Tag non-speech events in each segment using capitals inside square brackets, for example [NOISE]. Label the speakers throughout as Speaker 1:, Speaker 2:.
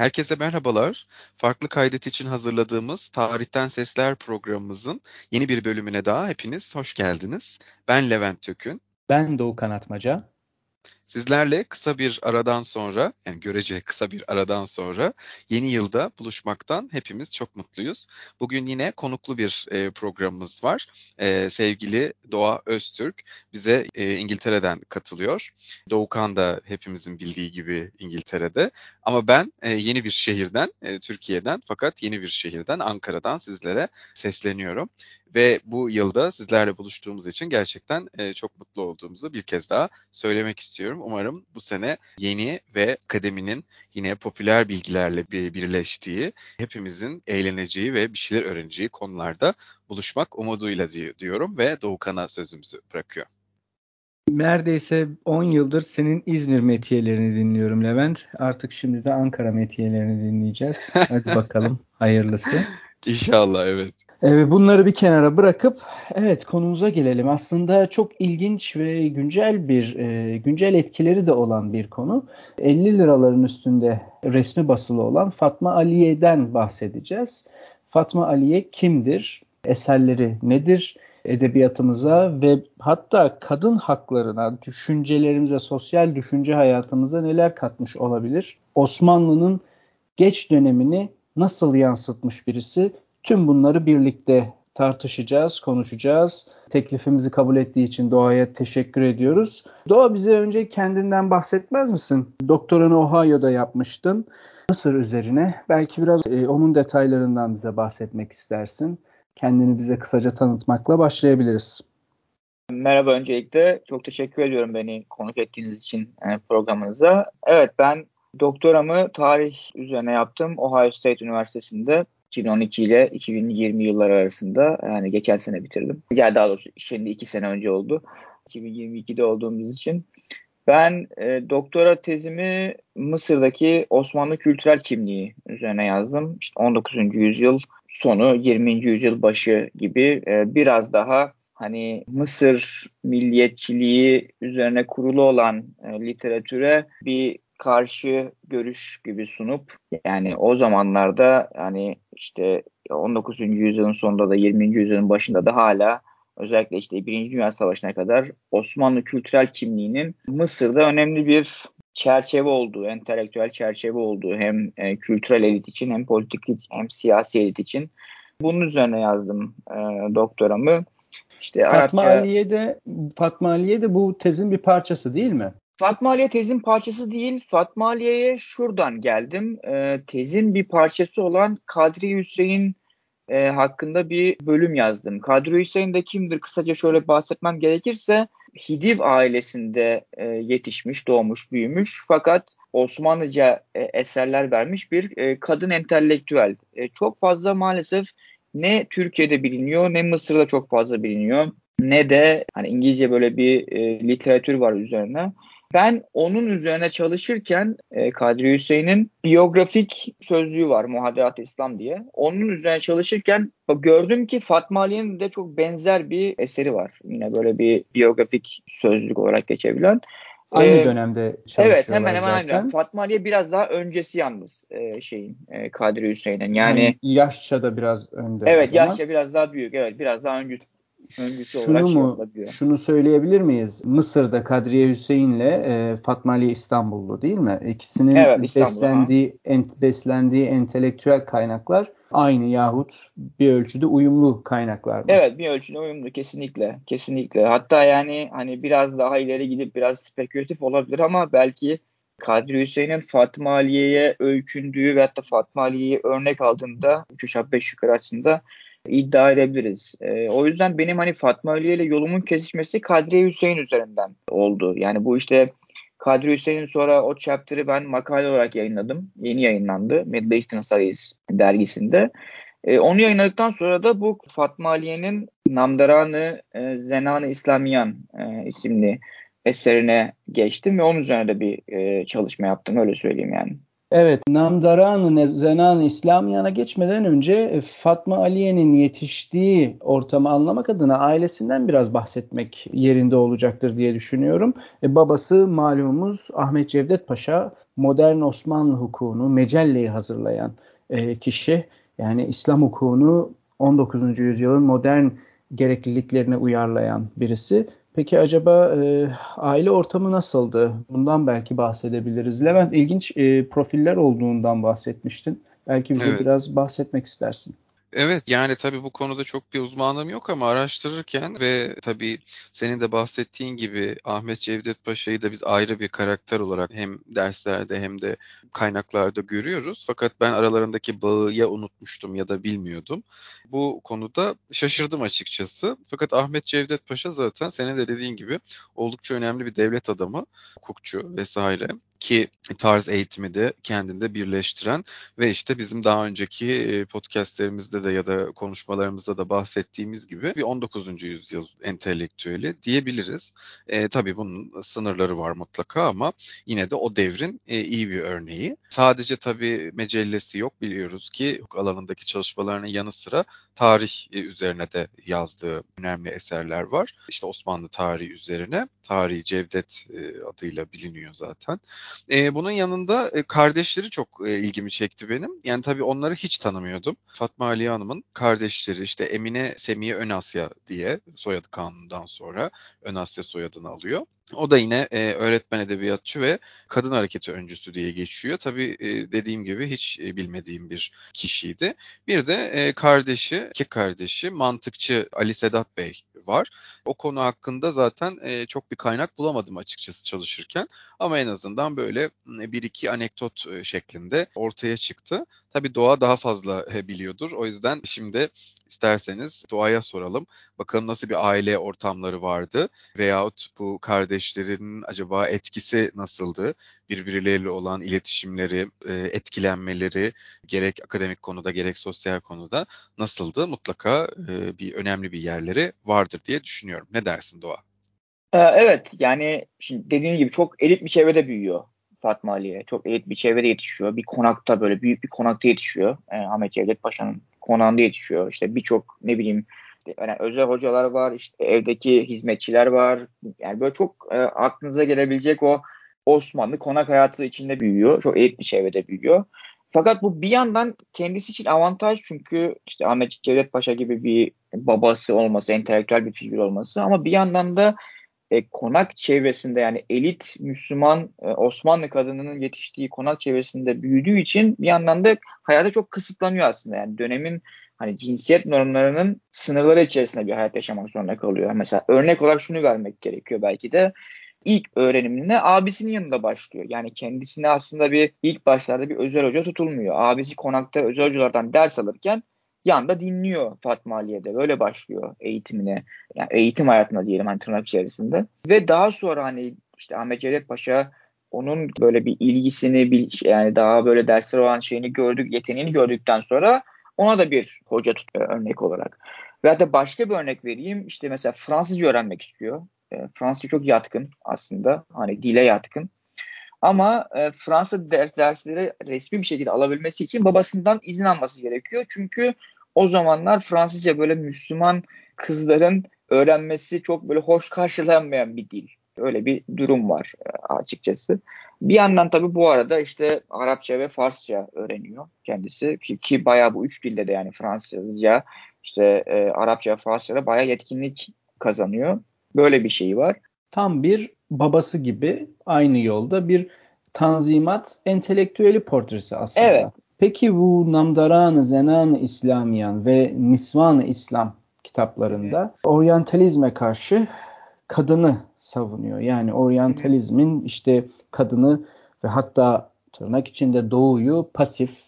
Speaker 1: Herkese merhabalar. Farklı kaydet için hazırladığımız Tarihten Sesler programımızın yeni bir bölümüne daha hepiniz hoş geldiniz. Ben Levent Tökün.
Speaker 2: Ben Doğu Kanatmaca.
Speaker 1: Sizlerle kısa bir aradan sonra, yani görece kısa bir aradan sonra yeni yılda buluşmaktan hepimiz çok mutluyuz. Bugün yine konuklu bir e, programımız var. E, sevgili Doğa Öztürk bize e, İngiltere'den katılıyor. Doğukan da hepimizin bildiği gibi İngiltere'de. Ama ben yeni bir şehirden, Türkiye'den fakat yeni bir şehirden, Ankara'dan sizlere sesleniyorum. Ve bu yılda sizlerle buluştuğumuz için gerçekten e, çok mutlu olduğumuzu bir kez daha söylemek istiyorum. Umarım bu sene yeni ve akademinin yine popüler bilgilerle bir birleştiği, hepimizin eğleneceği ve bir şeyler öğreneceği konularda buluşmak umuduyla diyorum ve Doğukan'a sözümüzü bırakıyorum.
Speaker 2: Neredeyse 10 yıldır senin İzmir metiyelerini dinliyorum Levent. Artık şimdi de Ankara metiyelerini dinleyeceğiz. Hadi [LAUGHS] bakalım hayırlısı.
Speaker 1: İnşallah evet.
Speaker 2: Evet, bunları bir kenara bırakıp evet konumuza gelelim. Aslında çok ilginç ve güncel bir e, güncel etkileri de olan bir konu. 50 liraların üstünde resmi basılı olan Fatma Aliye'den bahsedeceğiz. Fatma Aliye kimdir? Eserleri nedir? Edebiyatımıza ve hatta kadın haklarına, düşüncelerimize, sosyal düşünce hayatımıza neler katmış olabilir? Osmanlı'nın geç dönemini nasıl yansıtmış birisi? Tüm bunları birlikte tartışacağız, konuşacağız. Teklifimizi kabul ettiği için Doğa'ya teşekkür ediyoruz. Doğa bize önce kendinden bahsetmez misin? Doktoranı Ohio'da yapmıştın. Mısır üzerine. Belki biraz e, onun detaylarından bize bahsetmek istersin. Kendini bize kısaca tanıtmakla başlayabiliriz.
Speaker 3: Merhaba öncelikle. Çok teşekkür ediyorum beni konuk ettiğiniz için e, programınıza. Evet ben doktoramı tarih üzerine yaptım Ohio State Üniversitesi'nde. 2012 ile 2020 yılları arasında yani geçen sene bitirdim. Yani daha doğrusu şimdi iki sene önce oldu. 2022'de olduğumuz için. Ben e, doktora tezimi Mısır'daki Osmanlı kültürel kimliği üzerine yazdım. İşte 19. yüzyıl sonu 20. yüzyıl başı gibi e, biraz daha hani Mısır milliyetçiliği üzerine kurulu olan e, literatüre bir karşı görüş gibi sunup yani o zamanlarda yani işte 19. yüzyılın sonunda da 20. yüzyılın başında da hala özellikle işte Birinci Dünya Savaşı'na kadar Osmanlı kültürel kimliğinin Mısır'da önemli bir çerçeve olduğu, entelektüel çerçeve olduğu hem e, kültürel elit için hem politik hem siyasi elit için. Bunun üzerine yazdım e, doktoramı.
Speaker 2: İşte Fatma Arapça... Aliye de Fatma Aliye de bu tezin bir parçası değil mi?
Speaker 3: Fatma Aliye tezin parçası değil. Fatma Aliye'ye şuradan geldim. E, tezin bir parçası olan Kadri Hüseyin e, hakkında bir bölüm yazdım. Kadri Hüseyin de kimdir? Kısaca şöyle bahsetmem gerekirse Hidiv ailesinde e, yetişmiş, doğmuş, büyümüş fakat Osmanlıca e, eserler vermiş bir e, kadın entelektüel. E, çok fazla maalesef ne Türkiye'de biliniyor ne Mısır'da çok fazla biliniyor ne de hani İngilizce böyle bir e, literatür var üzerine. Ben onun üzerine çalışırken e, Kadri Hüseyin'in biyografik sözlüğü var Muhaderat İslam diye. Onun üzerine çalışırken gördüm ki Fatma Ali'nin de çok benzer bir eseri var. Yine böyle bir biyografik sözlük olarak geçebilen.
Speaker 2: Aynı ee, dönemde çalışıyorlar
Speaker 3: Evet hemen hemen zaten. aynı. Fatma Ali'ye biraz daha öncesi yalnız e, şeyin e, Kadri Hüseyin'in. Yani, yani
Speaker 2: yaşça da biraz önde.
Speaker 3: Evet yaşça biraz daha büyük. Evet biraz daha
Speaker 2: şunu mu şey şunu söyleyebilir miyiz? Mısır'da Kadriye Hüseyin'le e, Fatma Ali İstanbullu değil mi? İkisinin evet, beslendiği ent, beslendiği entelektüel kaynaklar aynı yahut bir ölçüde uyumlu kaynaklar mı?
Speaker 3: Evet bir ölçüde uyumlu kesinlikle kesinlikle. Hatta yani hani biraz daha ileri gidip biraz spekülatif olabilir ama belki Kadri Hüseyin'in Fatma Aliye'ye öykündüğü ve hatta Fatma Aliye'yi örnek aldığında 3 aşağı 5 yukarı aslında iddia edebiliriz. E, o yüzden benim hani Fatma Aliye ile yolumun kesişmesi Kadriye Hüseyin üzerinden oldu. Yani bu işte Kadri Hüseyin'in sonra o chapter'ı ben makale olarak yayınladım. Yeni yayınlandı. Middle Eastern Studies dergisinde. E, onu yayınladıktan sonra da bu Fatma Aliye'nin Namdaranı e, Zenanı İslamiyan e, isimli eserine geçtim ve onun üzerine de bir e, çalışma yaptım öyle söyleyeyim yani.
Speaker 2: Evet, Namdaran-ı Zenan İslamiyan'a geçmeden önce e, Fatma Aliye'nin yetiştiği ortamı anlamak adına ailesinden biraz bahsetmek yerinde olacaktır diye düşünüyorum. E, babası malumumuz Ahmet Cevdet Paşa, modern Osmanlı hukukunu, mecelleyi hazırlayan e, kişi. Yani İslam hukukunu 19. yüzyılın modern gerekliliklerine uyarlayan birisi. Peki acaba e, aile ortamı nasıldı? Bundan belki bahsedebiliriz. Levent ilginç e, profiller olduğundan bahsetmiştin. Belki bize evet. biraz bahsetmek istersin.
Speaker 1: Evet yani tabii bu konuda çok bir uzmanlığım yok ama araştırırken ve tabii senin de bahsettiğin gibi Ahmet Cevdet Paşa'yı da biz ayrı bir karakter olarak hem derslerde hem de kaynaklarda görüyoruz. Fakat ben aralarındaki bağı ya unutmuştum ya da bilmiyordum. Bu konuda şaşırdım açıkçası. Fakat Ahmet Cevdet Paşa zaten senin de dediğin gibi oldukça önemli bir devlet adamı, hukukçu vesaire ki tarz eğitimi de kendinde birleştiren ve işte bizim daha önceki podcastlerimizde de ya da konuşmalarımızda da bahsettiğimiz gibi bir 19. yüzyıl entelektüeli diyebiliriz. E, tabii bunun sınırları var mutlaka ama yine de o devrin e, iyi bir örneği. Sadece tabii mecellesi yok biliyoruz ki hukuk alanındaki çalışmalarının yanı sıra tarih üzerine de yazdığı önemli eserler var. İşte Osmanlı tarihi üzerine. Tarihi Cevdet adıyla biliniyor zaten. E, bunun yanında e, kardeşleri çok e, ilgimi çekti benim. Yani tabii onları hiç tanımıyordum. Fatma Ali Hanım'ın kardeşleri işte Emine Semiye Önasya diye soyadı kanundan sonra Önasya soyadını alıyor. O da yine e, öğretmen edebiyatçı ve kadın hareketi öncüsü diye geçiyor. Tabii e, dediğim gibi hiç e, bilmediğim bir kişiydi. Bir de e, kardeşi, iki kardeşi mantıkçı Ali Sedat Bey var. O konu hakkında zaten e, çok bir kaynak bulamadım açıkçası çalışırken. Ama en azından böyle bir iki anekdot şeklinde ortaya çıktı. Tabii Doğa daha fazla biliyordur. O yüzden şimdi isterseniz Doğa'ya soralım. Bakalım nasıl bir aile ortamları vardı veyahut bu kardeşlerin acaba etkisi nasıldı? Birbirleriyle olan iletişimleri, etkilenmeleri gerek akademik konuda gerek sosyal konuda nasıldı? Mutlaka bir önemli bir yerleri vardır diye düşünüyorum. Ne dersin Doğa?
Speaker 3: Evet yani şimdi dediğim gibi çok elit bir çevrede büyüyor Fatma Ali'ye. Çok elit bir çevrede yetişiyor. Bir konakta böyle büyük bir konakta yetişiyor. E, Ahmet Cevdet Paşa'nın konağında yetişiyor. İşte birçok ne bileyim yani özel hocalar var, işte evdeki hizmetçiler var. Yani böyle çok e, aklınıza gelebilecek o Osmanlı konak hayatı içinde büyüyor. Çok elit bir çevrede büyüyor. Fakat bu bir yandan kendisi için avantaj çünkü işte Ahmet Cevdet Paşa gibi bir babası olması, entelektüel bir figür olması ama bir yandan da e, konak çevresinde yani elit Müslüman e, Osmanlı kadınının yetiştiği konak çevresinde büyüdüğü için bir yandan da hayata çok kısıtlanıyor aslında. Yani dönemin hani cinsiyet normlarının sınırları içerisinde bir hayat yaşamak zorunda kalıyor. Mesela örnek olarak şunu vermek gerekiyor belki de ilk öğrenimine abisinin yanında başlıyor. Yani kendisine aslında bir ilk başlarda bir özel hoca tutulmuyor. Abisi konakta özel hocalardan ders alırken yanda dinliyor Fatma Aliye'de. Böyle başlıyor eğitimine. Yani eğitim hayatına diyelim hani tırnak içerisinde. Ve daha sonra hani işte Ahmet Cevdet Paşa onun böyle bir ilgisini bir yani daha böyle dersler olan şeyini gördük, yeteneğini gördükten sonra ona da bir hoca tutuyor örnek olarak. Ve hatta başka bir örnek vereyim. İşte mesela Fransızca öğrenmek istiyor. E, Fransızca çok yatkın aslında. Hani dile yatkın. Ama e, Fransa ders, dersleri resmi bir şekilde alabilmesi için babasından izin alması gerekiyor. Çünkü o zamanlar Fransızca böyle Müslüman kızların öğrenmesi çok böyle hoş karşılanmayan bir dil. Öyle bir durum var e, açıkçası. Bir yandan tabii bu arada işte Arapça ve Farsça öğreniyor kendisi ki, ki bayağı bu üç dilde de yani Fransızca, işte e, Arapça, Farsça'da bayağı yetkinlik kazanıyor. Böyle bir şey var.
Speaker 2: Tam bir babası gibi aynı yolda bir tanzimat entelektüeli portresi aslında. Evet. Peki bu Namdaran-ı Zenan-ı İslamiyan ve Nisvan-ı İslam kitaplarında oryantalizme karşı kadını savunuyor. Yani oryantalizmin işte kadını ve hatta tırnak içinde doğuyu pasif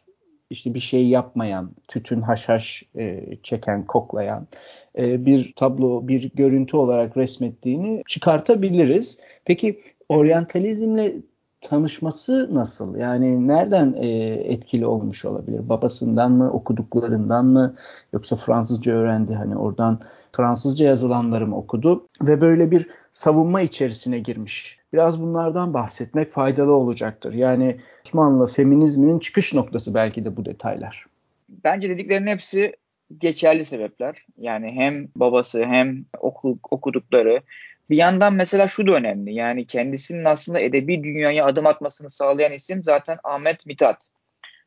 Speaker 2: işte bir şey yapmayan, tütün haşhaş e, çeken, koklayan e, bir tablo, bir görüntü olarak resmettiğini çıkartabiliriz. Peki oryantalizmle tanışması nasıl? Yani nereden e, etkili olmuş olabilir? Babasından mı, okuduklarından mı? Yoksa Fransızca öğrendi hani oradan Fransızca yazılanlarımı okudu ve böyle bir savunma içerisine girmiş. Biraz bunlardan bahsetmek faydalı olacaktır. Yani Osmanlı feminizminin çıkış noktası belki de bu detaylar.
Speaker 3: Bence dediklerinin hepsi geçerli sebepler. Yani hem babası hem oku, okudukları. Bir yandan mesela şu da önemli. Yani kendisinin aslında edebi dünyaya adım atmasını sağlayan isim zaten Ahmet Mithat.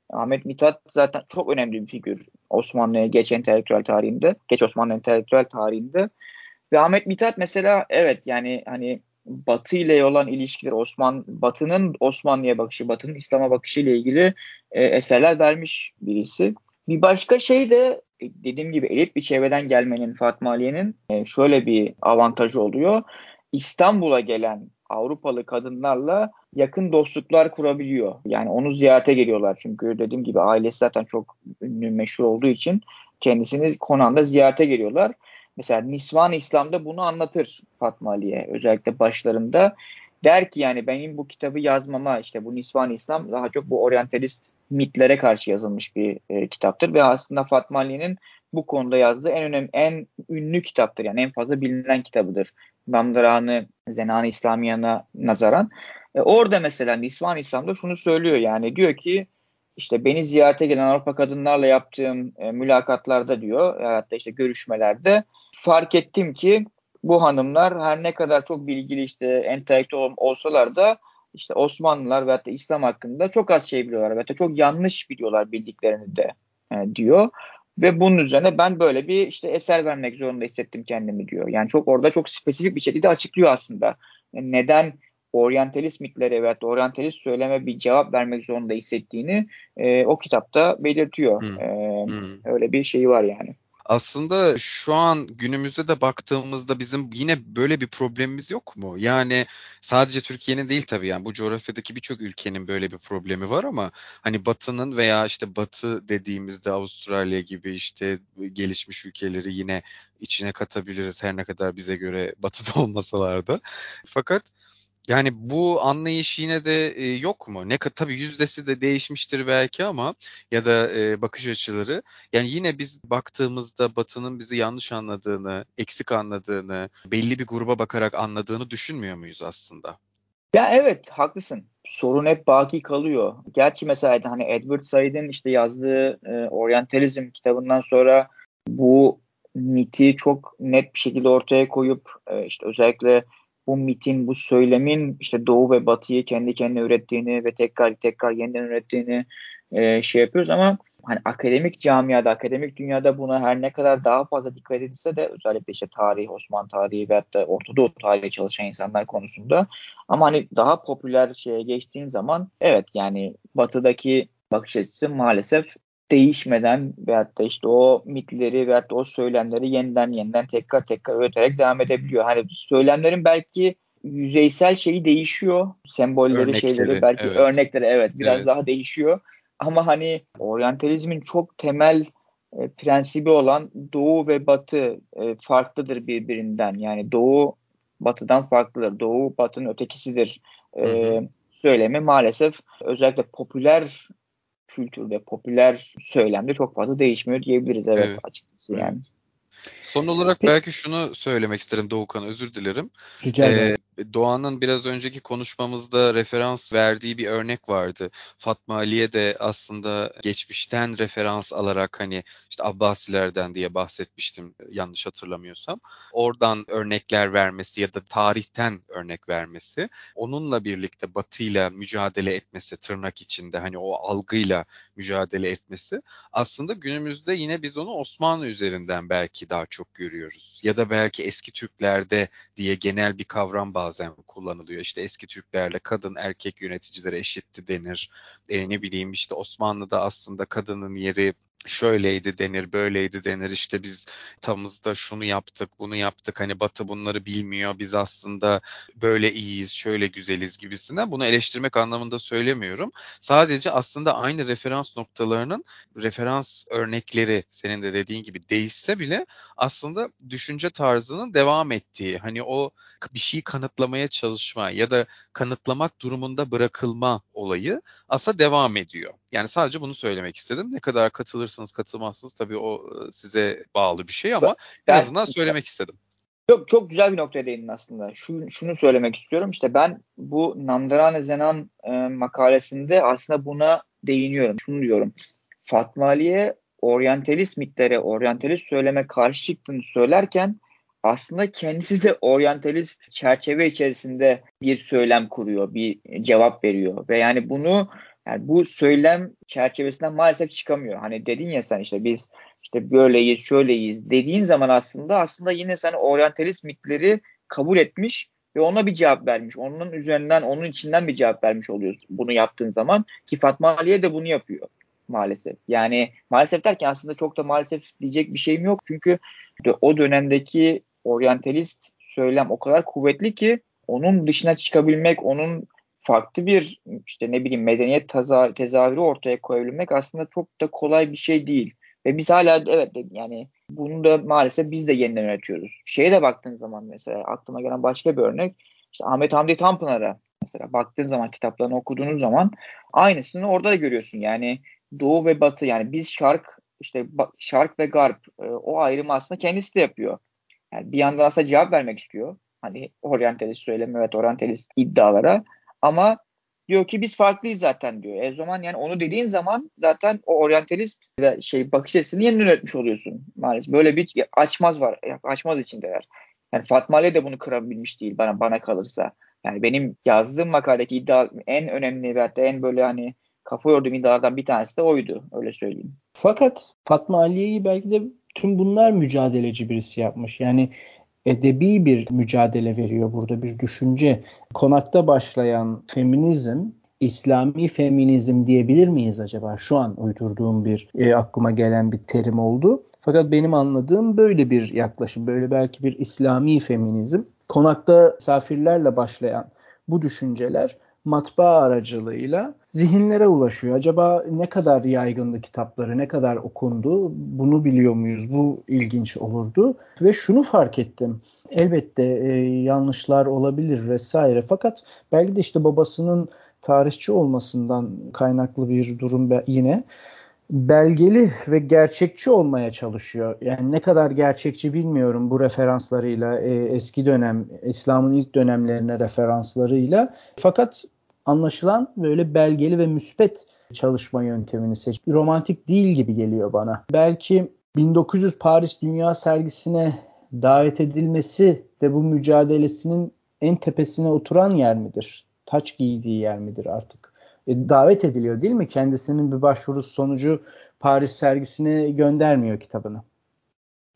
Speaker 3: Ahmet Mithat zaten çok önemli bir figür Osmanlı'ya geç entelektüel tarihinde, geç Osmanlı entelektüel tarihinde. Ve Ahmet Mithat mesela evet yani hani Batı ile olan ilişkiler Osman Batı'nın Osmanlı'ya bakışı, Batı'nın İslam'a bakışı ile ilgili e, eserler vermiş birisi. Bir başka şey de dediğim gibi elit bir çevreden gelmenin Fatma Aliye'nin e, şöyle bir avantajı oluyor. İstanbul'a gelen Avrupalı kadınlarla yakın dostluklar kurabiliyor. Yani onu ziyarete geliyorlar. Çünkü dediğim gibi ailesi zaten çok ünlü, meşhur olduğu için kendisini konağında ziyarete geliyorlar. Mesela Nisvan İslam'da bunu anlatır Fatma Ali'ye özellikle başlarında. Der ki yani benim bu kitabı yazmama işte bu Nisvan İslam daha çok bu oryantalist mitlere karşı yazılmış bir e, kitaptır ve aslında Fatma Ali'nin bu konuda yazdığı en önemli en ünlü kitaptır yani en fazla bilinen kitabıdır. Damdıranı Zenan-ı İslamiyan'a nazaran. E, orada mesela Nisvan İslam'da şunu söylüyor yani diyor ki işte beni ziyarete gelen Avrupa kadınlarla yaptığım e, mülakatlarda diyor hatta işte görüşmelerde fark ettim ki bu hanımlar her ne kadar çok bilgili işte entelektüel olsalar da işte Osmanlılar ve hatta İslam hakkında çok az şey biliyorlar ve hatta çok yanlış biliyorlar bildiklerini de e, diyor. Ve bunun üzerine ben böyle bir işte eser vermek zorunda hissettim kendimi diyor. Yani çok orada çok spesifik bir şekilde açıklıyor aslında. Yani neden oryantalist mitlere veya oryantalist söyleme bir cevap vermek zorunda hissettiğini e, o kitapta belirtiyor. Hmm. E, hmm. Öyle bir şey var yani
Speaker 1: aslında şu an günümüzde de baktığımızda bizim yine böyle bir problemimiz yok mu? Yani sadece Türkiye'nin değil tabii yani bu coğrafyadaki birçok ülkenin böyle bir problemi var ama hani Batı'nın veya işte Batı dediğimizde Avustralya gibi işte gelişmiş ülkeleri yine içine katabiliriz her ne kadar bize göre Batı'da [LAUGHS] olmasalar da. Fakat yani bu anlayış yine de e, yok mu? Ne tabii yüzdesi de değişmiştir belki ama ya da e, bakış açıları. Yani yine biz baktığımızda Batı'nın bizi yanlış anladığını, eksik anladığını, belli bir gruba bakarak anladığını düşünmüyor muyuz aslında?
Speaker 3: Ya evet haklısın. Sorun hep baki kalıyor. Gerçi mesela hani Edward Said'in işte yazdığı e, Orientalizm kitabından sonra bu miti çok net bir şekilde ortaya koyup e, işte özellikle bu mitin, bu söylemin işte Doğu ve Batı'yı kendi kendine ürettiğini ve tekrar tekrar yeniden ürettiğini e, şey yapıyoruz. Ama hani akademik camiada, akademik dünyada buna her ne kadar daha fazla dikkat edilse de özellikle işte tarih, Osmanlı tarihi ve hatta Orta Doğu tarihi çalışan insanlar konusunda ama hani daha popüler şeye geçtiğin zaman evet yani batıdaki bakış açısı maalesef değişmeden veyahut da işte o mitleri veyahut da o söylemleri yeniden yeniden tekrar tekrar üreterek devam edebiliyor. Hani söylemlerin belki yüzeysel şeyi değişiyor. Sembolleri, örnekleri, şeyleri belki evet. örnekleri evet biraz evet. daha değişiyor. Ama hani oryantalizmin çok temel e, prensibi olan doğu ve batı e, farklıdır birbirinden. Yani doğu batıdan farklıdır. Doğu batının ötekisidir. E, hı hı. söylemi maalesef özellikle popüler kültürde, popüler söylemde çok fazla değişmiyor diyebiliriz evet, evet. açıkçası yani.
Speaker 1: Son olarak belki şunu söylemek isterim Doğukan özür dilerim.
Speaker 2: Rica ederim. Ee,
Speaker 1: Doğan'ın biraz önceki konuşmamızda referans verdiği bir örnek vardı. Fatma Ali'ye de aslında geçmişten referans alarak hani işte Abbasilerden diye bahsetmiştim yanlış hatırlamıyorsam. Oradan örnekler vermesi ya da tarihten örnek vermesi. Onunla birlikte Batı'yla mücadele etmesi tırnak içinde hani o algıyla mücadele etmesi. Aslında günümüzde yine biz onu Osmanlı üzerinden belki daha çok görüyoruz. Ya da belki eski Türklerde diye genel bir kavram bazen kullanılıyor. İşte eski Türklerde kadın erkek yöneticilere eşitti denir. E, ne bileyim işte Osmanlı'da aslında kadının yeri şöyleydi denir, böyleydi denir. İşte biz tamızda şunu yaptık, bunu yaptık. Hani Batı bunları bilmiyor. Biz aslında böyle iyiyiz, şöyle güzeliz gibisinden. Bunu eleştirmek anlamında söylemiyorum. Sadece aslında aynı referans noktalarının referans örnekleri senin de dediğin gibi değişse bile aslında düşünce tarzının devam ettiği, hani o bir şeyi kanıtlamaya çalışma ya da kanıtlamak durumunda bırakılma olayı aslında devam ediyor. Yani sadece bunu söylemek istedim. Ne kadar katılırsınız katılmazsınız tabii o e, size bağlı bir şey ama ben, en azından söylemek istedim.
Speaker 3: Çok çok güzel bir noktaya değindin aslında. Şu, şunu söylemek istiyorum. İşte ben bu Namdarane Zenan e, makalesinde aslında buna değiniyorum. Şunu diyorum. Fatma Ali'ye oryantalist mitlere, oryantalist söyleme karşı çıktığını söylerken aslında kendisi de oryantalist çerçeve içerisinde bir söylem kuruyor, bir cevap veriyor ve yani bunu yani bu söylem çerçevesinden maalesef çıkamıyor. Hani dedin ya sen işte biz işte böyleyiz, şöyleyiz dediğin zaman aslında aslında yine sen oryantalist mitleri kabul etmiş ve ona bir cevap vermiş. Onun üzerinden, onun içinden bir cevap vermiş oluyorsun bunu yaptığın zaman ki Fatma Aliye de bunu yapıyor maalesef. Yani maalesef derken aslında çok da maalesef diyecek bir şeyim yok. Çünkü o dönemdeki oryantalist söylem o kadar kuvvetli ki onun dışına çıkabilmek, onun farklı bir işte ne bileyim medeniyet teza tezahürü ortaya koyabilmek aslında çok da kolay bir şey değil. Ve biz hala evet yani bunu da maalesef biz de yeniden üretiyoruz. Şeye de baktığın zaman mesela aklıma gelen başka bir örnek işte Ahmet Hamdi Tanpınar'a mesela baktığın zaman kitaplarını okuduğunuz zaman aynısını orada da görüyorsun. Yani Doğu ve Batı yani biz şark işte şark ve garp e, o ayrımı aslında kendisi de yapıyor. Yani bir yandan aslında cevap vermek istiyor. Hani oryantalist söyleme evet oryantalist iddialara ama diyor ki biz farklıyız zaten diyor. E zaman yani onu dediğin zaman zaten o oryantalist şey bakış açısını yeniden üretmiş oluyorsun maalesef. Böyle bir açmaz var. Açmaz içindeler. Yani Fatma Ali de bunu kırabilmiş değil bana bana kalırsa. Yani benim yazdığım makaledeki iddia en önemli ve hatta en böyle hani kafa yorduğum iddialardan bir tanesi de oydu. Öyle söyleyeyim.
Speaker 2: Fakat Fatma Aliye'yi belki de tüm bunlar mücadeleci birisi yapmış. Yani edebi bir mücadele veriyor burada bir düşünce. Konakta başlayan feminizm İslami feminizm diyebilir miyiz acaba? Şu an uydurduğum bir e, aklıma gelen bir terim oldu. Fakat benim anladığım böyle bir yaklaşım, böyle belki bir İslami feminizm. Konakta misafirlerle başlayan bu düşünceler matbaa aracılığıyla zihinlere ulaşıyor. Acaba ne kadar yaygındı kitapları, ne kadar okundu bunu biliyor muyuz? Bu ilginç olurdu. Ve şunu fark ettim. Elbette e, yanlışlar olabilir vesaire. Fakat belki de işte babasının tarihçi olmasından kaynaklı bir durum yine belgeli ve gerçekçi olmaya çalışıyor. Yani ne kadar gerçekçi bilmiyorum bu referanslarıyla e, eski dönem İslam'ın ilk dönemlerine referanslarıyla. Fakat anlaşılan böyle belgeli ve müspet çalışma yöntemini seç. Romantik değil gibi geliyor bana. Belki 1900 Paris Dünya Sergisi'ne davet edilmesi de bu mücadelesinin en tepesine oturan yer midir? Taç giydiği yer midir artık? E, davet ediliyor değil mi? Kendisinin bir başvurusu sonucu Paris sergisine göndermiyor kitabını.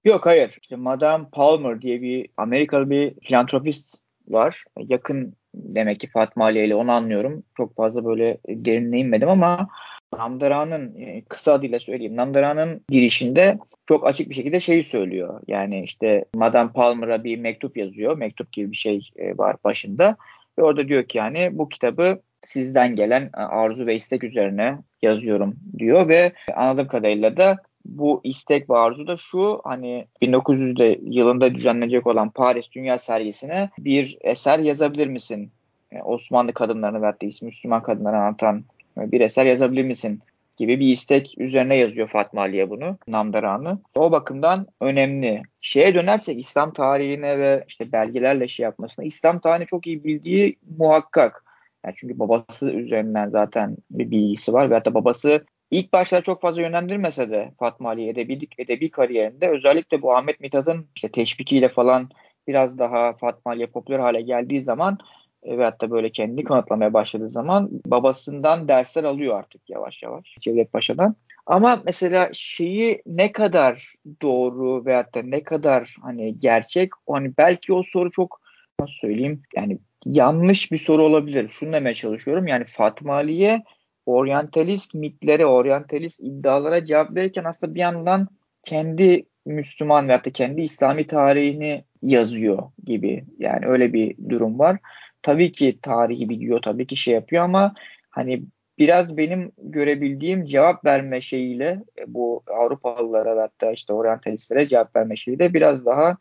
Speaker 3: Yok hayır. İşte Madame Palmer diye bir Amerikalı bir filantropist var. Yakın demek ki Fatma Ali ile onu anlıyorum. Çok fazla böyle derinine inmedim ama Namdara'nın e, kısa adıyla söyleyeyim. Namdara'nın girişinde çok açık bir şekilde şeyi söylüyor. Yani işte Madame Palmer'a bir mektup yazıyor. Mektup gibi bir şey e, var başında. Ve orada diyor ki yani bu kitabı sizden gelen e, arzu ve istek üzerine yazıyorum diyor ve anladığım kadarıyla da bu istek ve arzu da şu hani 1900'de yılında düzenlenecek olan Paris Dünya Sergisi'ne bir eser yazabilir misin? Yani Osmanlı kadınlarını veyahut da Müslüman kadınları anlatan bir eser yazabilir misin? gibi bir istek üzerine yazıyor Fatma Aliye bunu, Namdaran'ı. O bakımdan önemli. Şeye dönersek İslam tarihine ve işte belgelerle şey yapmasına, İslam tarihini çok iyi bildiği muhakkak. Yani çünkü babası üzerinden zaten bir bilgisi var ve hatta babası İlk başta çok fazla yönlendirmese de Fatma Ali edebi, edebi kariyerinde özellikle bu Ahmet Mithat'ın işte teşvikiyle falan biraz daha Fatma Ali'ye popüler hale geldiği zaman e, ve hatta böyle kendini kanıtlamaya başladığı zaman babasından dersler alıyor artık yavaş yavaş Cevdet Paşa'dan. Ama mesela şeyi ne kadar doğru veyahut da ne kadar hani gerçek hani belki o soru çok nasıl söyleyeyim yani yanlış bir soru olabilir. Şunu demeye çalışıyorum yani Fatma Ali'ye oryantalist mitlere, oryantalist iddialara cevap verirken aslında bir yandan kendi Müslüman veyahut da kendi İslami tarihini yazıyor gibi. Yani öyle bir durum var. Tabii ki tarihi biliyor, tabii ki şey yapıyor ama hani biraz benim görebildiğim cevap verme şeyiyle bu Avrupalılara ve hatta işte oryantalistlere cevap verme şeyiyle biraz daha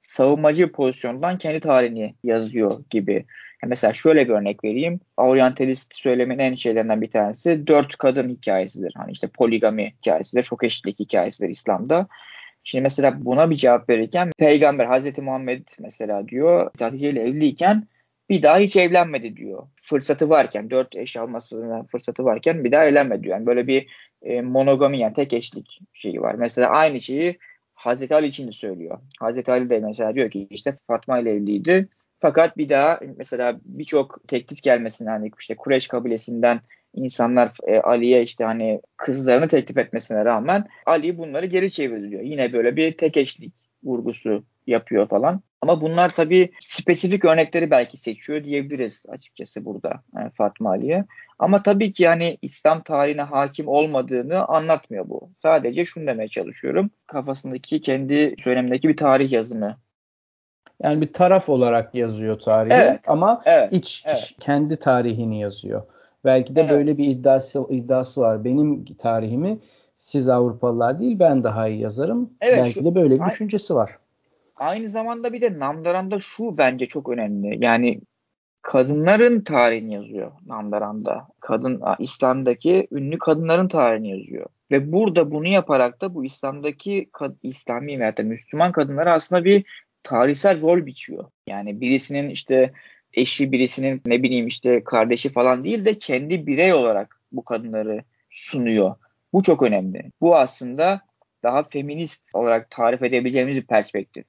Speaker 3: savunmacı pozisyondan kendi tarihini yazıyor gibi. Mesela şöyle bir örnek vereyim. Orientalist söylemin en şeylerinden bir tanesi dört kadın hikayesidir. Hani işte poligami hikayesidir, çok eşitlik hikayesidir İslam'da. Şimdi mesela buna bir cevap verirken Peygamber Hazreti Muhammed mesela diyor Hatice ile evliyken bir daha hiç evlenmedi diyor. Fırsatı varken, dört eş almasına fırsatı varken bir daha evlenmedi diyor. Yani böyle bir e, monogami yani tek eşlik şeyi var. Mesela aynı şeyi Hazreti Ali için de söylüyor. Hazreti Ali de mesela diyor ki işte Fatma ile evliydi. Fakat bir daha mesela birçok teklif gelmesine hani işte Kureş kabilesinden insanlar e, Ali'ye işte hani kızlarını teklif etmesine rağmen Ali bunları geri çeviriyor. Yine böyle bir tek eşlik vurgusu yapıyor falan. Ama bunlar tabii spesifik örnekleri belki seçiyor diyebiliriz açıkçası burada yani e, Fatma Ali'ye. Ama tabii ki yani İslam tarihine hakim olmadığını anlatmıyor bu. Sadece şunu demeye çalışıyorum. Kafasındaki kendi söylemindeki bir tarih yazımı
Speaker 2: yani bir taraf olarak yazıyor tarihi evet, ama evet, iç evet. kendi tarihini yazıyor. Belki de evet. böyle bir iddiası iddiası var. Benim tarihimi siz Avrupalılar değil ben daha iyi yazarım. Evet, Belki şu, de böyle bir düşüncesi var.
Speaker 3: Aynı zamanda bir de Namdaran'da şu bence çok önemli. Yani kadınların tarihini yazıyor Namdaran'da. Kadın İslam'daki ünlü kadınların tarihini yazıyor. Ve burada bunu yaparak da bu İslam'daki İslami veya da Müslüman kadınlara aslında bir tarihsel rol biçiyor. Yani birisinin işte eşi birisinin ne bileyim işte kardeşi falan değil de kendi birey olarak bu kadınları sunuyor. Bu çok önemli. Bu aslında daha feminist olarak tarif edebileceğimiz bir perspektif.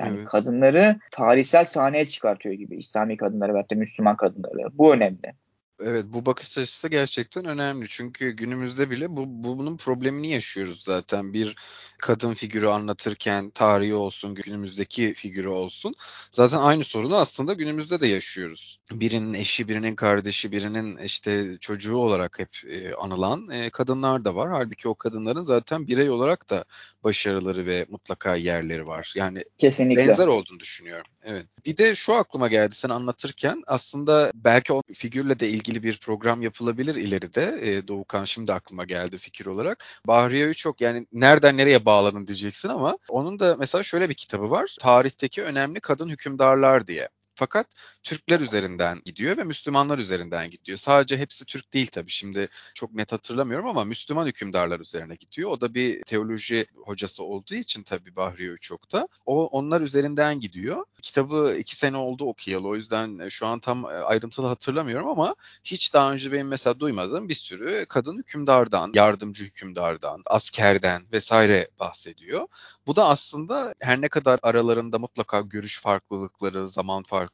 Speaker 3: Yani evet. kadınları tarihsel sahneye çıkartıyor gibi İslami kadınları ve hatta Müslüman kadınları. Bu önemli.
Speaker 1: Evet bu bakış açısı gerçekten önemli. Çünkü günümüzde bile bu, bu bunun problemini yaşıyoruz zaten. Bir kadın figürü anlatırken tarihi olsun, günümüzdeki figürü olsun. Zaten aynı sorunu aslında günümüzde de yaşıyoruz. Birinin eşi, birinin kardeşi, birinin işte çocuğu olarak hep e, anılan e, kadınlar da var. Halbuki o kadınların zaten birey olarak da başarıları ve mutlaka yerleri var. Yani Kesinlikle. benzer olduğunu düşünüyorum. Evet. Bir de şu aklıma geldi sen anlatırken aslında belki o figürle de ilgili bir program yapılabilir ileride. E, Doğukan şimdi aklıma geldi fikir olarak. Bahriye çok yani nereden nereye bağladın diyeceksin ama onun da mesela şöyle bir kitabı var. Tarihteki önemli kadın hükümdarlar diye. Fakat Türkler üzerinden gidiyor ve Müslümanlar üzerinden gidiyor. Sadece hepsi Türk değil tabii. Şimdi çok net hatırlamıyorum ama Müslüman hükümdarlar üzerine gidiyor. O da bir teoloji hocası olduğu için tabii Bahriye Uçok'ta. O onlar üzerinden gidiyor. Kitabı iki sene oldu okuyalı. O yüzden e, şu an tam e, ayrıntılı hatırlamıyorum ama hiç daha önce benim mesela duymadığım bir sürü kadın hükümdardan, yardımcı hükümdardan, askerden vesaire bahsediyor. Bu da aslında her ne kadar aralarında mutlaka görüş farklılıkları, zaman farklılıkları,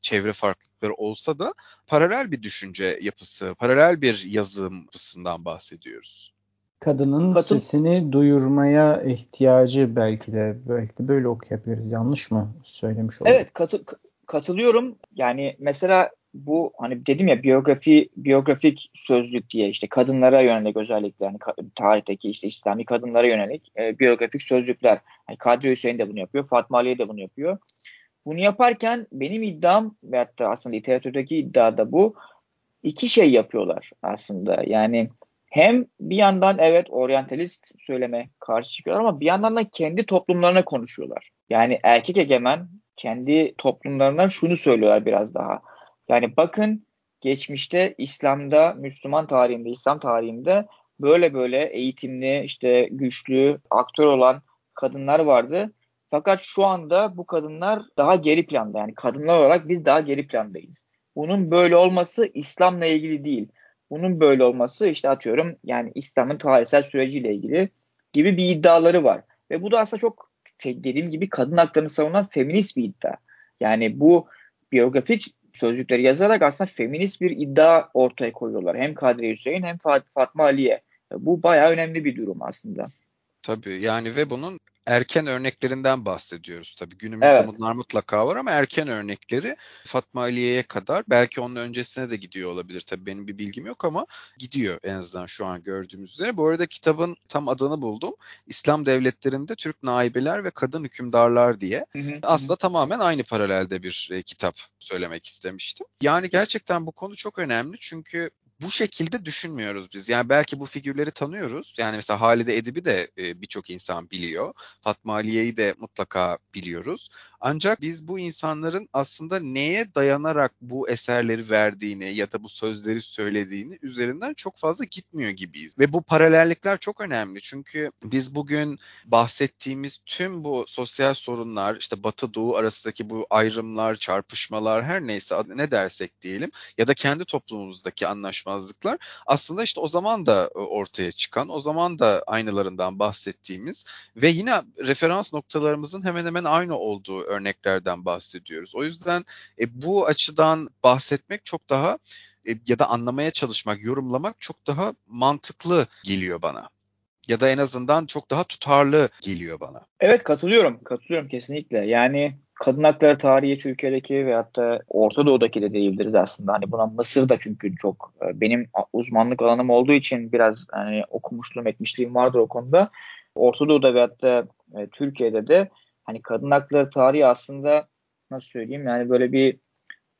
Speaker 1: çevre farklılıkları olsa da paralel bir düşünce yapısı, paralel bir yazım yapısından bahsediyoruz.
Speaker 2: Kadının Kadın... sesini duyurmaya ihtiyacı belki de belki de böyle okuyabiliriz. Yanlış mı söylemiş oldum?
Speaker 3: Evet, katı, katılıyorum. Yani mesela bu hani dedim ya biyografi biyografik sözlük diye işte kadınlara yönelik özellikle yani tarihteki işte İslami kadınlara yönelik e, biyografik sözlükler. Yani Kadri Hüseyin de bunu yapıyor, Fatma Aliye de bunu yapıyor. Bunu yaparken benim iddiam ve hatta aslında literatürdeki iddia da bu. iki şey yapıyorlar aslında. Yani hem bir yandan evet oryantalist söyleme karşı çıkıyorlar ama bir yandan da kendi toplumlarına konuşuyorlar. Yani erkek egemen kendi toplumlarından şunu söylüyorlar biraz daha. Yani bakın geçmişte İslam'da, Müslüman tarihinde, İslam tarihinde böyle böyle eğitimli, işte güçlü, aktör olan kadınlar vardı. Fakat şu anda bu kadınlar daha geri planda. Yani kadınlar olarak biz daha geri plandayız. Bunun böyle olması İslam'la ilgili değil. Bunun böyle olması işte atıyorum yani İslam'ın tarihsel süreciyle ilgili gibi bir iddiaları var. Ve bu da aslında çok dediğim gibi kadın haklarını savunan feminist bir iddia. Yani bu biyografik sözcükleri yazarak aslında feminist bir iddia ortaya koyuyorlar. Hem Kadri Hüseyin hem Fatma Aliye. Bu bayağı önemli bir durum aslında.
Speaker 1: Tabii yani ve bunun erken örneklerinden bahsediyoruz tabii. Günümüzde evet. bunlar mutlaka var ama erken örnekleri Fatma Aliye'ye kadar belki onun öncesine de gidiyor olabilir. Tabii benim bir bilgim yok ama gidiyor en azından şu an gördüğümüz üzere. Bu arada kitabın tam adını buldum. İslam devletlerinde Türk naibeler ve kadın hükümdarlar diye. Hı hı, Aslında hı. tamamen aynı paralelde bir e, kitap söylemek istemiştim. Yani gerçekten bu konu çok önemli çünkü bu şekilde düşünmüyoruz biz. Yani belki bu figürleri tanıyoruz. Yani mesela Halide Edip'i de e, birçok insan biliyor. Fatma Aliye'yi de mutlaka biliyoruz. Ancak biz bu insanların aslında neye dayanarak bu eserleri verdiğini ya da bu sözleri söylediğini üzerinden çok fazla gitmiyor gibiyiz. Ve bu paralellikler çok önemli. Çünkü biz bugün bahsettiğimiz tüm bu sosyal sorunlar, işte Batı Doğu arasındaki bu ayrımlar, çarpışmalar her neyse ne dersek diyelim ya da kendi toplumumuzdaki anlaşmazlıklar aslında işte o zaman da e, ortaya çıkan, o zaman da aynılarından bahsettiğimiz ve yine referans noktalarımızın hemen hemen aynı olduğu örneklerden bahsediyoruz. O yüzden e, bu açıdan bahsetmek çok daha e, ya da anlamaya çalışmak, yorumlamak çok daha mantıklı geliyor bana. Ya da en azından çok daha tutarlı geliyor bana.
Speaker 3: Evet katılıyorum. Katılıyorum kesinlikle. Yani kadın hakları tarihi Türkiye'deki ve hatta Orta Doğu'daki de diyebiliriz aslında. Hani buna Mısır da çünkü çok e, benim uzmanlık alanım olduğu için biraz hani okumuşluğum etmişliğim vardır o konuda. Orta Doğu'da ve hatta e, Türkiye'de de hani kadın hakları tarihi aslında nasıl söyleyeyim yani böyle bir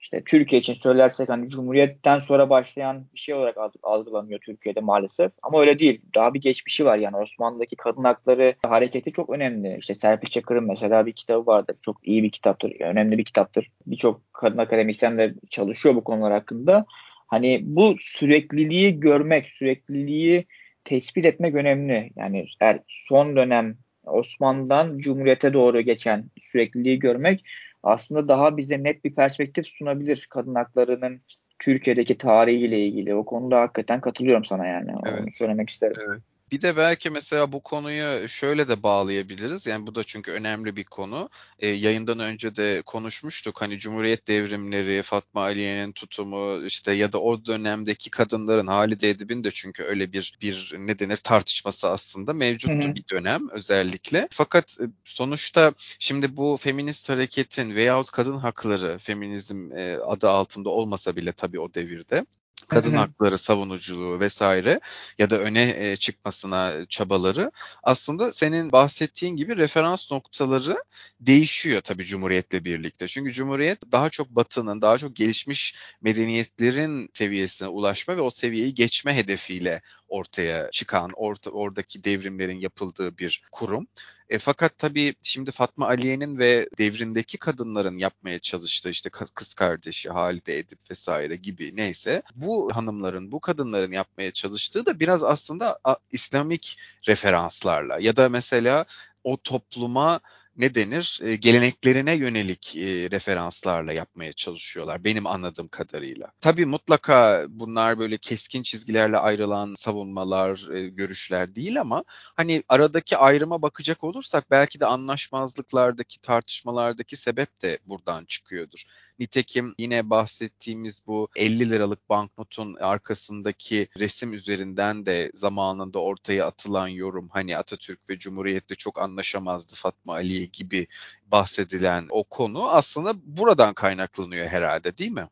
Speaker 3: işte Türkiye için söylersek hani Cumhuriyet'ten sonra başlayan bir şey olarak algılanıyor Türkiye'de maalesef. Ama öyle değil. Daha bir geçmişi var yani Osmanlı'daki kadın hakları hareketi çok önemli. İşte Serpil Çakır'ın mesela bir kitabı vardır. Çok iyi bir kitaptır. Önemli bir kitaptır. Birçok kadın akademisyen de çalışıyor bu konular hakkında. Hani bu sürekliliği görmek, sürekliliği tespit etmek önemli. Yani eğer son dönem Osmanlı'dan Cumhuriyet'e doğru geçen sürekliliği görmek aslında daha bize net bir perspektif sunabilir kadın haklarının Türkiye'deki tarihiyle ilgili. O konuda hakikaten katılıyorum sana yani. Evet. Onu söylemek isterim.
Speaker 1: Evet. Bir de belki mesela bu konuyu şöyle de bağlayabiliriz. Yani bu da çünkü önemli bir konu. E, yayından önce de konuşmuştuk. Hani Cumhuriyet devrimleri, Fatma Aliye'nin tutumu işte ya da o dönemdeki kadınların Halide Edip'in de çünkü öyle bir bir ne denir tartışması aslında mevcuttu hı hı. bir dönem özellikle. Fakat e, sonuçta şimdi bu feminist hareketin veyahut kadın hakları feminizm e, adı altında olmasa bile tabii o devirde kadın hakları savunuculuğu vesaire ya da öne e, çıkmasına çabaları aslında senin bahsettiğin gibi referans noktaları değişiyor tabii Cumhuriyet'le birlikte. Çünkü Cumhuriyet daha çok batının, daha çok gelişmiş medeniyetlerin seviyesine ulaşma ve o seviyeyi geçme hedefiyle ortaya çıkan, orta, oradaki devrimlerin yapıldığı bir kurum. E, fakat tabii şimdi Fatma Aliye'nin ve devrimdeki kadınların yapmaya çalıştığı işte kız kardeşi Halide Edip vesaire gibi neyse bu hanımların, bu kadınların yapmaya çalıştığı da biraz aslında İslamik referanslarla ya da mesela o topluma ne denir e, geleneklerine yönelik e, referanslarla yapmaya çalışıyorlar benim anladığım kadarıyla. Tabii mutlaka bunlar böyle keskin çizgilerle ayrılan savunmalar, e, görüşler değil ama hani aradaki ayrıma bakacak olursak belki de anlaşmazlıklardaki, tartışmalardaki sebep de buradan çıkıyordur. Nitekim yine bahsettiğimiz bu 50 liralık banknotun arkasındaki resim üzerinden de zamanında ortaya atılan yorum hani Atatürk ve Cumhuriyet'le çok anlaşamazdı Fatma Aliye gibi bahsedilen o konu aslında buradan kaynaklanıyor herhalde değil mi?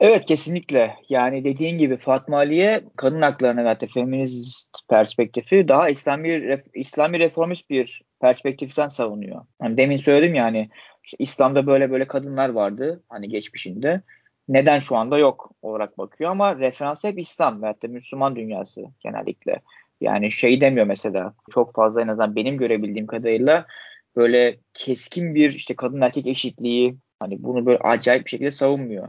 Speaker 3: Evet kesinlikle. Yani dediğin gibi Fatma Aliye kadın haklarına ve hatta feminist perspektifi daha İslami İslami reformist bir perspektiften savunuyor. Yani demin söyledim yani işte İslam'da böyle böyle kadınlar vardı hani geçmişinde. Neden şu anda yok olarak bakıyor ama referans hep İslam ve hatta Müslüman dünyası genellikle. Yani şey demiyor mesela çok fazla en azından benim görebildiğim kadarıyla böyle keskin bir işte kadın erkek eşitliği hani bunu böyle acayip bir şekilde savunmuyor.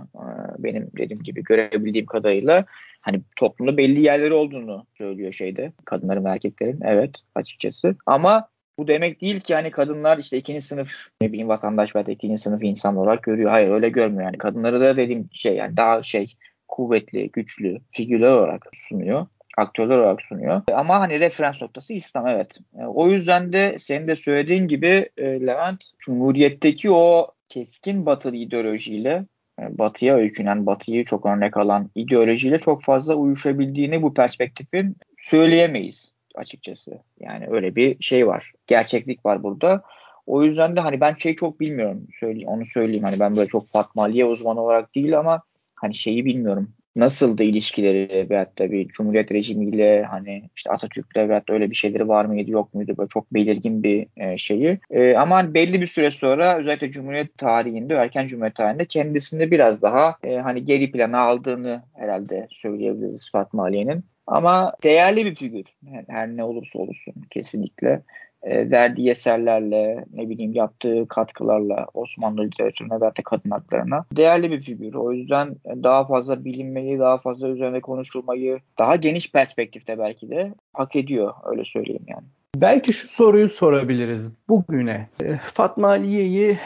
Speaker 3: Benim dediğim gibi görebildiğim kadarıyla hani toplumda belli yerleri olduğunu söylüyor şeyde kadınların ve erkeklerin evet açıkçası. Ama bu demek değil ki hani kadınlar işte ikinci sınıf ne bileyim vatandaş veya ikinci sınıf insan olarak görüyor. Hayır öyle görmüyor yani. Kadınları da dediğim şey yani daha şey kuvvetli, güçlü figürler olarak sunuyor. Aktörler olarak sunuyor. Ama hani referans noktası İslam evet. E, o yüzden de senin de söylediğin gibi e, Levent Cumhuriyet'teki o keskin batılı ideolojiyle e, batıya öykünen, batıyı çok örnek alan ideolojiyle çok fazla uyuşabildiğini bu perspektifin söyleyemeyiz açıkçası. Yani öyle bir şey var. Gerçeklik var burada. O yüzden de hani ben şey çok bilmiyorum. Söyleyeyim, onu söyleyeyim. Hani ben böyle çok Fatma Aliye uzmanı olarak değil ama hani şeyi bilmiyorum. Nasıldı ilişkileri veyahut da bir Cumhuriyet rejimiyle hani işte Atatürk'le veyahut da öyle bir şeyleri var mıydı yok muydu böyle çok belirgin bir e, şeyi. E, ama hani belli bir süre sonra özellikle Cumhuriyet tarihinde erken Cumhuriyet tarihinde kendisini biraz daha e, hani geri plana aldığını herhalde söyleyebiliriz Fatma Aliye'nin. Ama değerli bir figür her ne olursa olsun kesinlikle e, verdiği eserlerle, ne bileyim yaptığı katkılarla Osmanlı literatürüne ve kadın haklarına değerli bir figür. O yüzden daha fazla bilinmeyi, daha fazla üzerine konuşulmayı, daha geniş perspektifte belki de hak ediyor öyle söyleyeyim yani.
Speaker 2: Belki şu soruyu sorabiliriz bugüne. E, Fatma Aliye'yi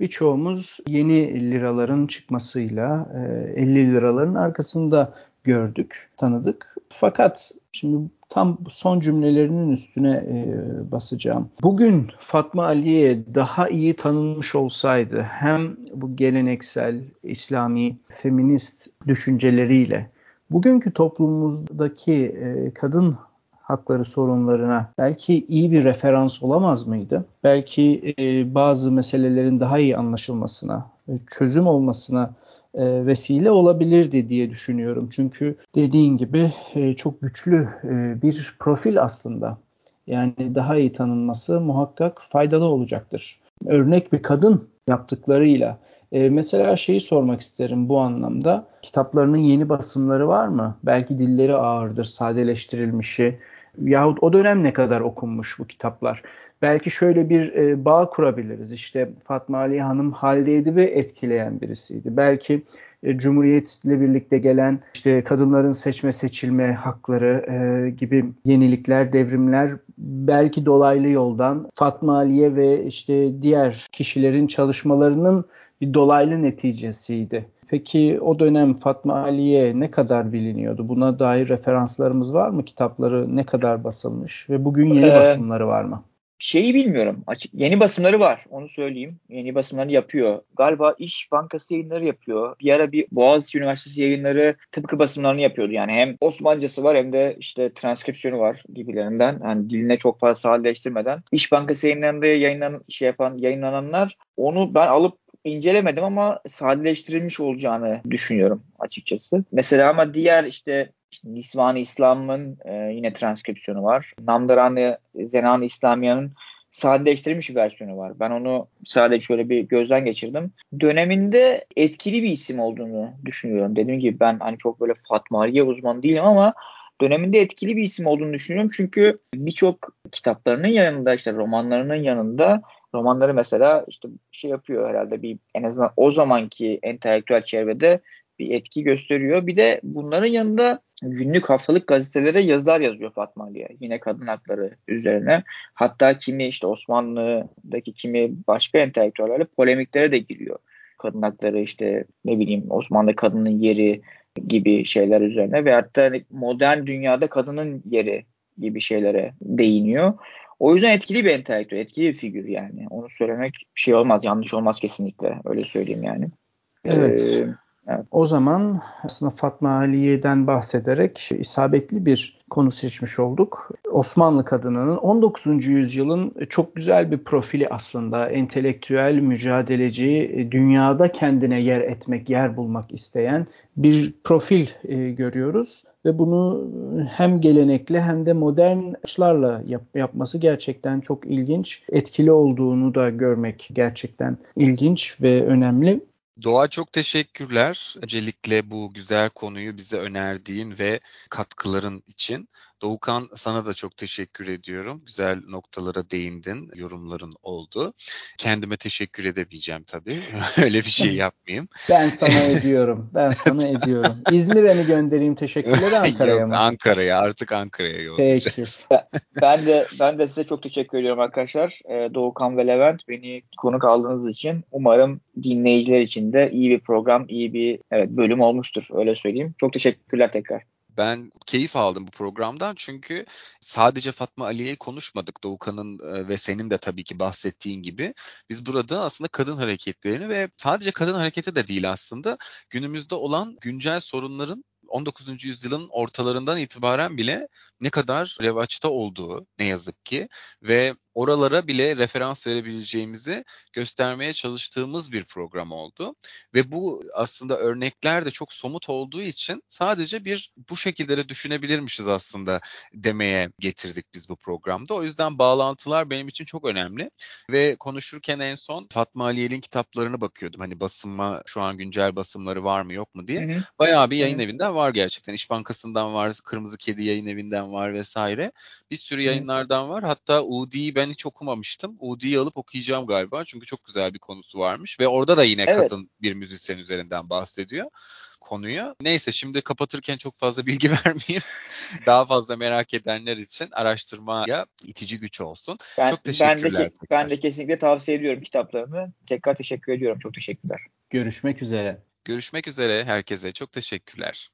Speaker 2: birçoğumuz yeni liraların çıkmasıyla 50 e, liraların arkasında gördük, tanıdık. Fakat şimdi tam son cümlelerinin üstüne e, basacağım. Bugün Fatma Aliye daha iyi tanınmış olsaydı hem bu geleneksel İslami feminist düşünceleriyle bugünkü toplumumuzdaki e, kadın hakları sorunlarına belki iyi bir referans olamaz mıydı? Belki e, bazı meselelerin daha iyi anlaşılmasına, e, çözüm olmasına e, vesile olabilirdi diye düşünüyorum. Çünkü dediğin gibi e, çok güçlü e, bir profil aslında. Yani daha iyi tanınması muhakkak faydalı olacaktır. Örnek bir kadın yaptıklarıyla. Mesela şeyi sormak isterim bu anlamda. Kitaplarının yeni basımları var mı? Belki dilleri ağırdır, sadeleştirilmişi. Yahut o dönem ne kadar okunmuş bu kitaplar? belki şöyle bir e, bağ kurabiliriz. İşte Fatma Ali Hanım halde edibi etkileyen birisiydi. Belki e, Cumhuriyet'le birlikte gelen işte kadınların seçme seçilme hakları e, gibi yenilikler, devrimler belki dolaylı yoldan Fatma Aliye ve işte diğer kişilerin çalışmalarının bir dolaylı neticesiydi. Peki o dönem Fatma Aliye ne kadar biliniyordu? Buna dair referanslarımız var mı? Kitapları ne kadar basılmış ve bugün yeni ee, basımları var mı?
Speaker 3: Şeyi bilmiyorum. Açık yeni basımları var. Onu söyleyeyim. Yeni basımları yapıyor. Galiba İş Bankası yayınları yapıyor. Bir ara bir Boğaziçi Üniversitesi yayınları tıpkı basımlarını yapıyordu. Yani hem Osmancası var hem de işte transkripsiyonu var gibilerinden. Yani diline çok fazla sadeleştirmeden. İş Bankası yayınlarında yayınlan şey yapan yayınlananlar onu ben alıp incelemedim ama sadeleştirilmiş olacağını düşünüyorum açıkçası. Mesela ama diğer işte işte Nisvan-ı İslam'ın e, yine transkripsiyonu var. Namdaran-ı Zenan-ı İslamiye'nin sadeleştirilmiş bir versiyonu var. Ben onu sadece şöyle bir gözden geçirdim. Döneminde etkili bir isim olduğunu düşünüyorum. Dediğim gibi ben hani çok böyle Fatma Aliye uzmanı değilim ama döneminde etkili bir isim olduğunu düşünüyorum. Çünkü birçok kitaplarının yanında işte romanlarının yanında romanları mesela işte şey yapıyor herhalde bir en azından o zamanki entelektüel çevrede bir etki gösteriyor. Bir de bunların yanında günlük haftalık gazetelere yazılar yazıyor Fatma Aliye. Yine kadın hakları üzerine. Hatta kimi işte Osmanlı'daki kimi başka entelektüellerle polemiklere de giriyor. Kadın hakları işte ne bileyim Osmanlı kadının yeri gibi şeyler üzerine ve hatta hani modern dünyada kadının yeri gibi şeylere değiniyor. O yüzden etkili bir entelektüel, etkili bir figür yani. Onu söylemek bir şey olmaz, yanlış olmaz kesinlikle. Öyle söyleyeyim yani.
Speaker 2: Evet. Ee, Evet. O zaman aslında Fatma Aliye'den bahsederek isabetli bir konu seçmiş olduk. Osmanlı kadınının 19. yüzyılın çok güzel bir profili aslında. Entelektüel, mücadeleci, dünyada kendine yer etmek, yer bulmak isteyen bir profil e, görüyoruz ve bunu hem gelenekli hem de modern açılarla yap, yapması gerçekten çok ilginç. Etkili olduğunu da görmek gerçekten ilginç ve önemli.
Speaker 1: Doğa çok teşekkürler. Öncelikle bu güzel konuyu bize önerdiğin ve katkıların için. Doğukan sana da çok teşekkür ediyorum. Güzel noktalara değindin, yorumların oldu. Kendime teşekkür edemeyeceğim tabii. [LAUGHS] Öyle bir şey [LAUGHS] yapmayayım.
Speaker 2: Ben sana [LAUGHS] ediyorum. Ben sana ediyorum. İzmir'e mi göndereyim teşekkürleri Ankara'ya Yok, mı?
Speaker 1: Ankara'ya artık Ankara'ya yollayacağız.
Speaker 3: Peki. ben de ben de size çok teşekkür ediyorum arkadaşlar. Ee, Doğukan ve Levent beni konuk aldığınız için umarım dinleyiciler için de iyi bir program, iyi bir evet, bölüm olmuştur. Öyle söyleyeyim. Çok teşekkürler tekrar.
Speaker 1: Ben keyif aldım bu programdan çünkü sadece Fatma Aliye'yi konuşmadık Doğukan'ın ve senin de tabii ki bahsettiğin gibi. Biz burada aslında kadın hareketlerini ve sadece kadın hareketi de değil aslında günümüzde olan güncel sorunların 19. yüzyılın ortalarından itibaren bile ne kadar revaçta olduğu ne yazık ki ve oralara bile referans verebileceğimizi göstermeye çalıştığımız bir program oldu. Ve bu aslında örnekler de çok somut olduğu için sadece bir bu şekilde de düşünebilirmişiz aslında demeye getirdik biz bu programda. O yüzden bağlantılar benim için çok önemli. Ve konuşurken en son Fatma Aliyel'in kitaplarını bakıyordum. Hani basınma şu an güncel basımları var mı yok mu diye. Hı hı. Bayağı bir yayın hı. evinden var gerçekten. İş Bankası'ndan var, Kırmızı Kedi yayın evinden var vesaire. Bir sürü yayınlardan var. Hatta UD'yi ben hiç okumamıştım. UD'yi alıp okuyacağım galiba. Çünkü çok güzel bir konusu varmış. Ve orada da yine evet. kadın bir müzisyen üzerinden bahsediyor konuyu. Neyse şimdi kapatırken çok fazla bilgi [LAUGHS] vermeyeyim. Daha fazla merak edenler için araştırmaya itici güç olsun. Ben, çok teşekkürler.
Speaker 3: Ben de, ben de kesinlikle tavsiye ediyorum kitaplarını. Tekrar teşekkür ediyorum. Çok teşekkürler.
Speaker 2: Görüşmek üzere.
Speaker 1: Görüşmek üzere herkese. Çok teşekkürler.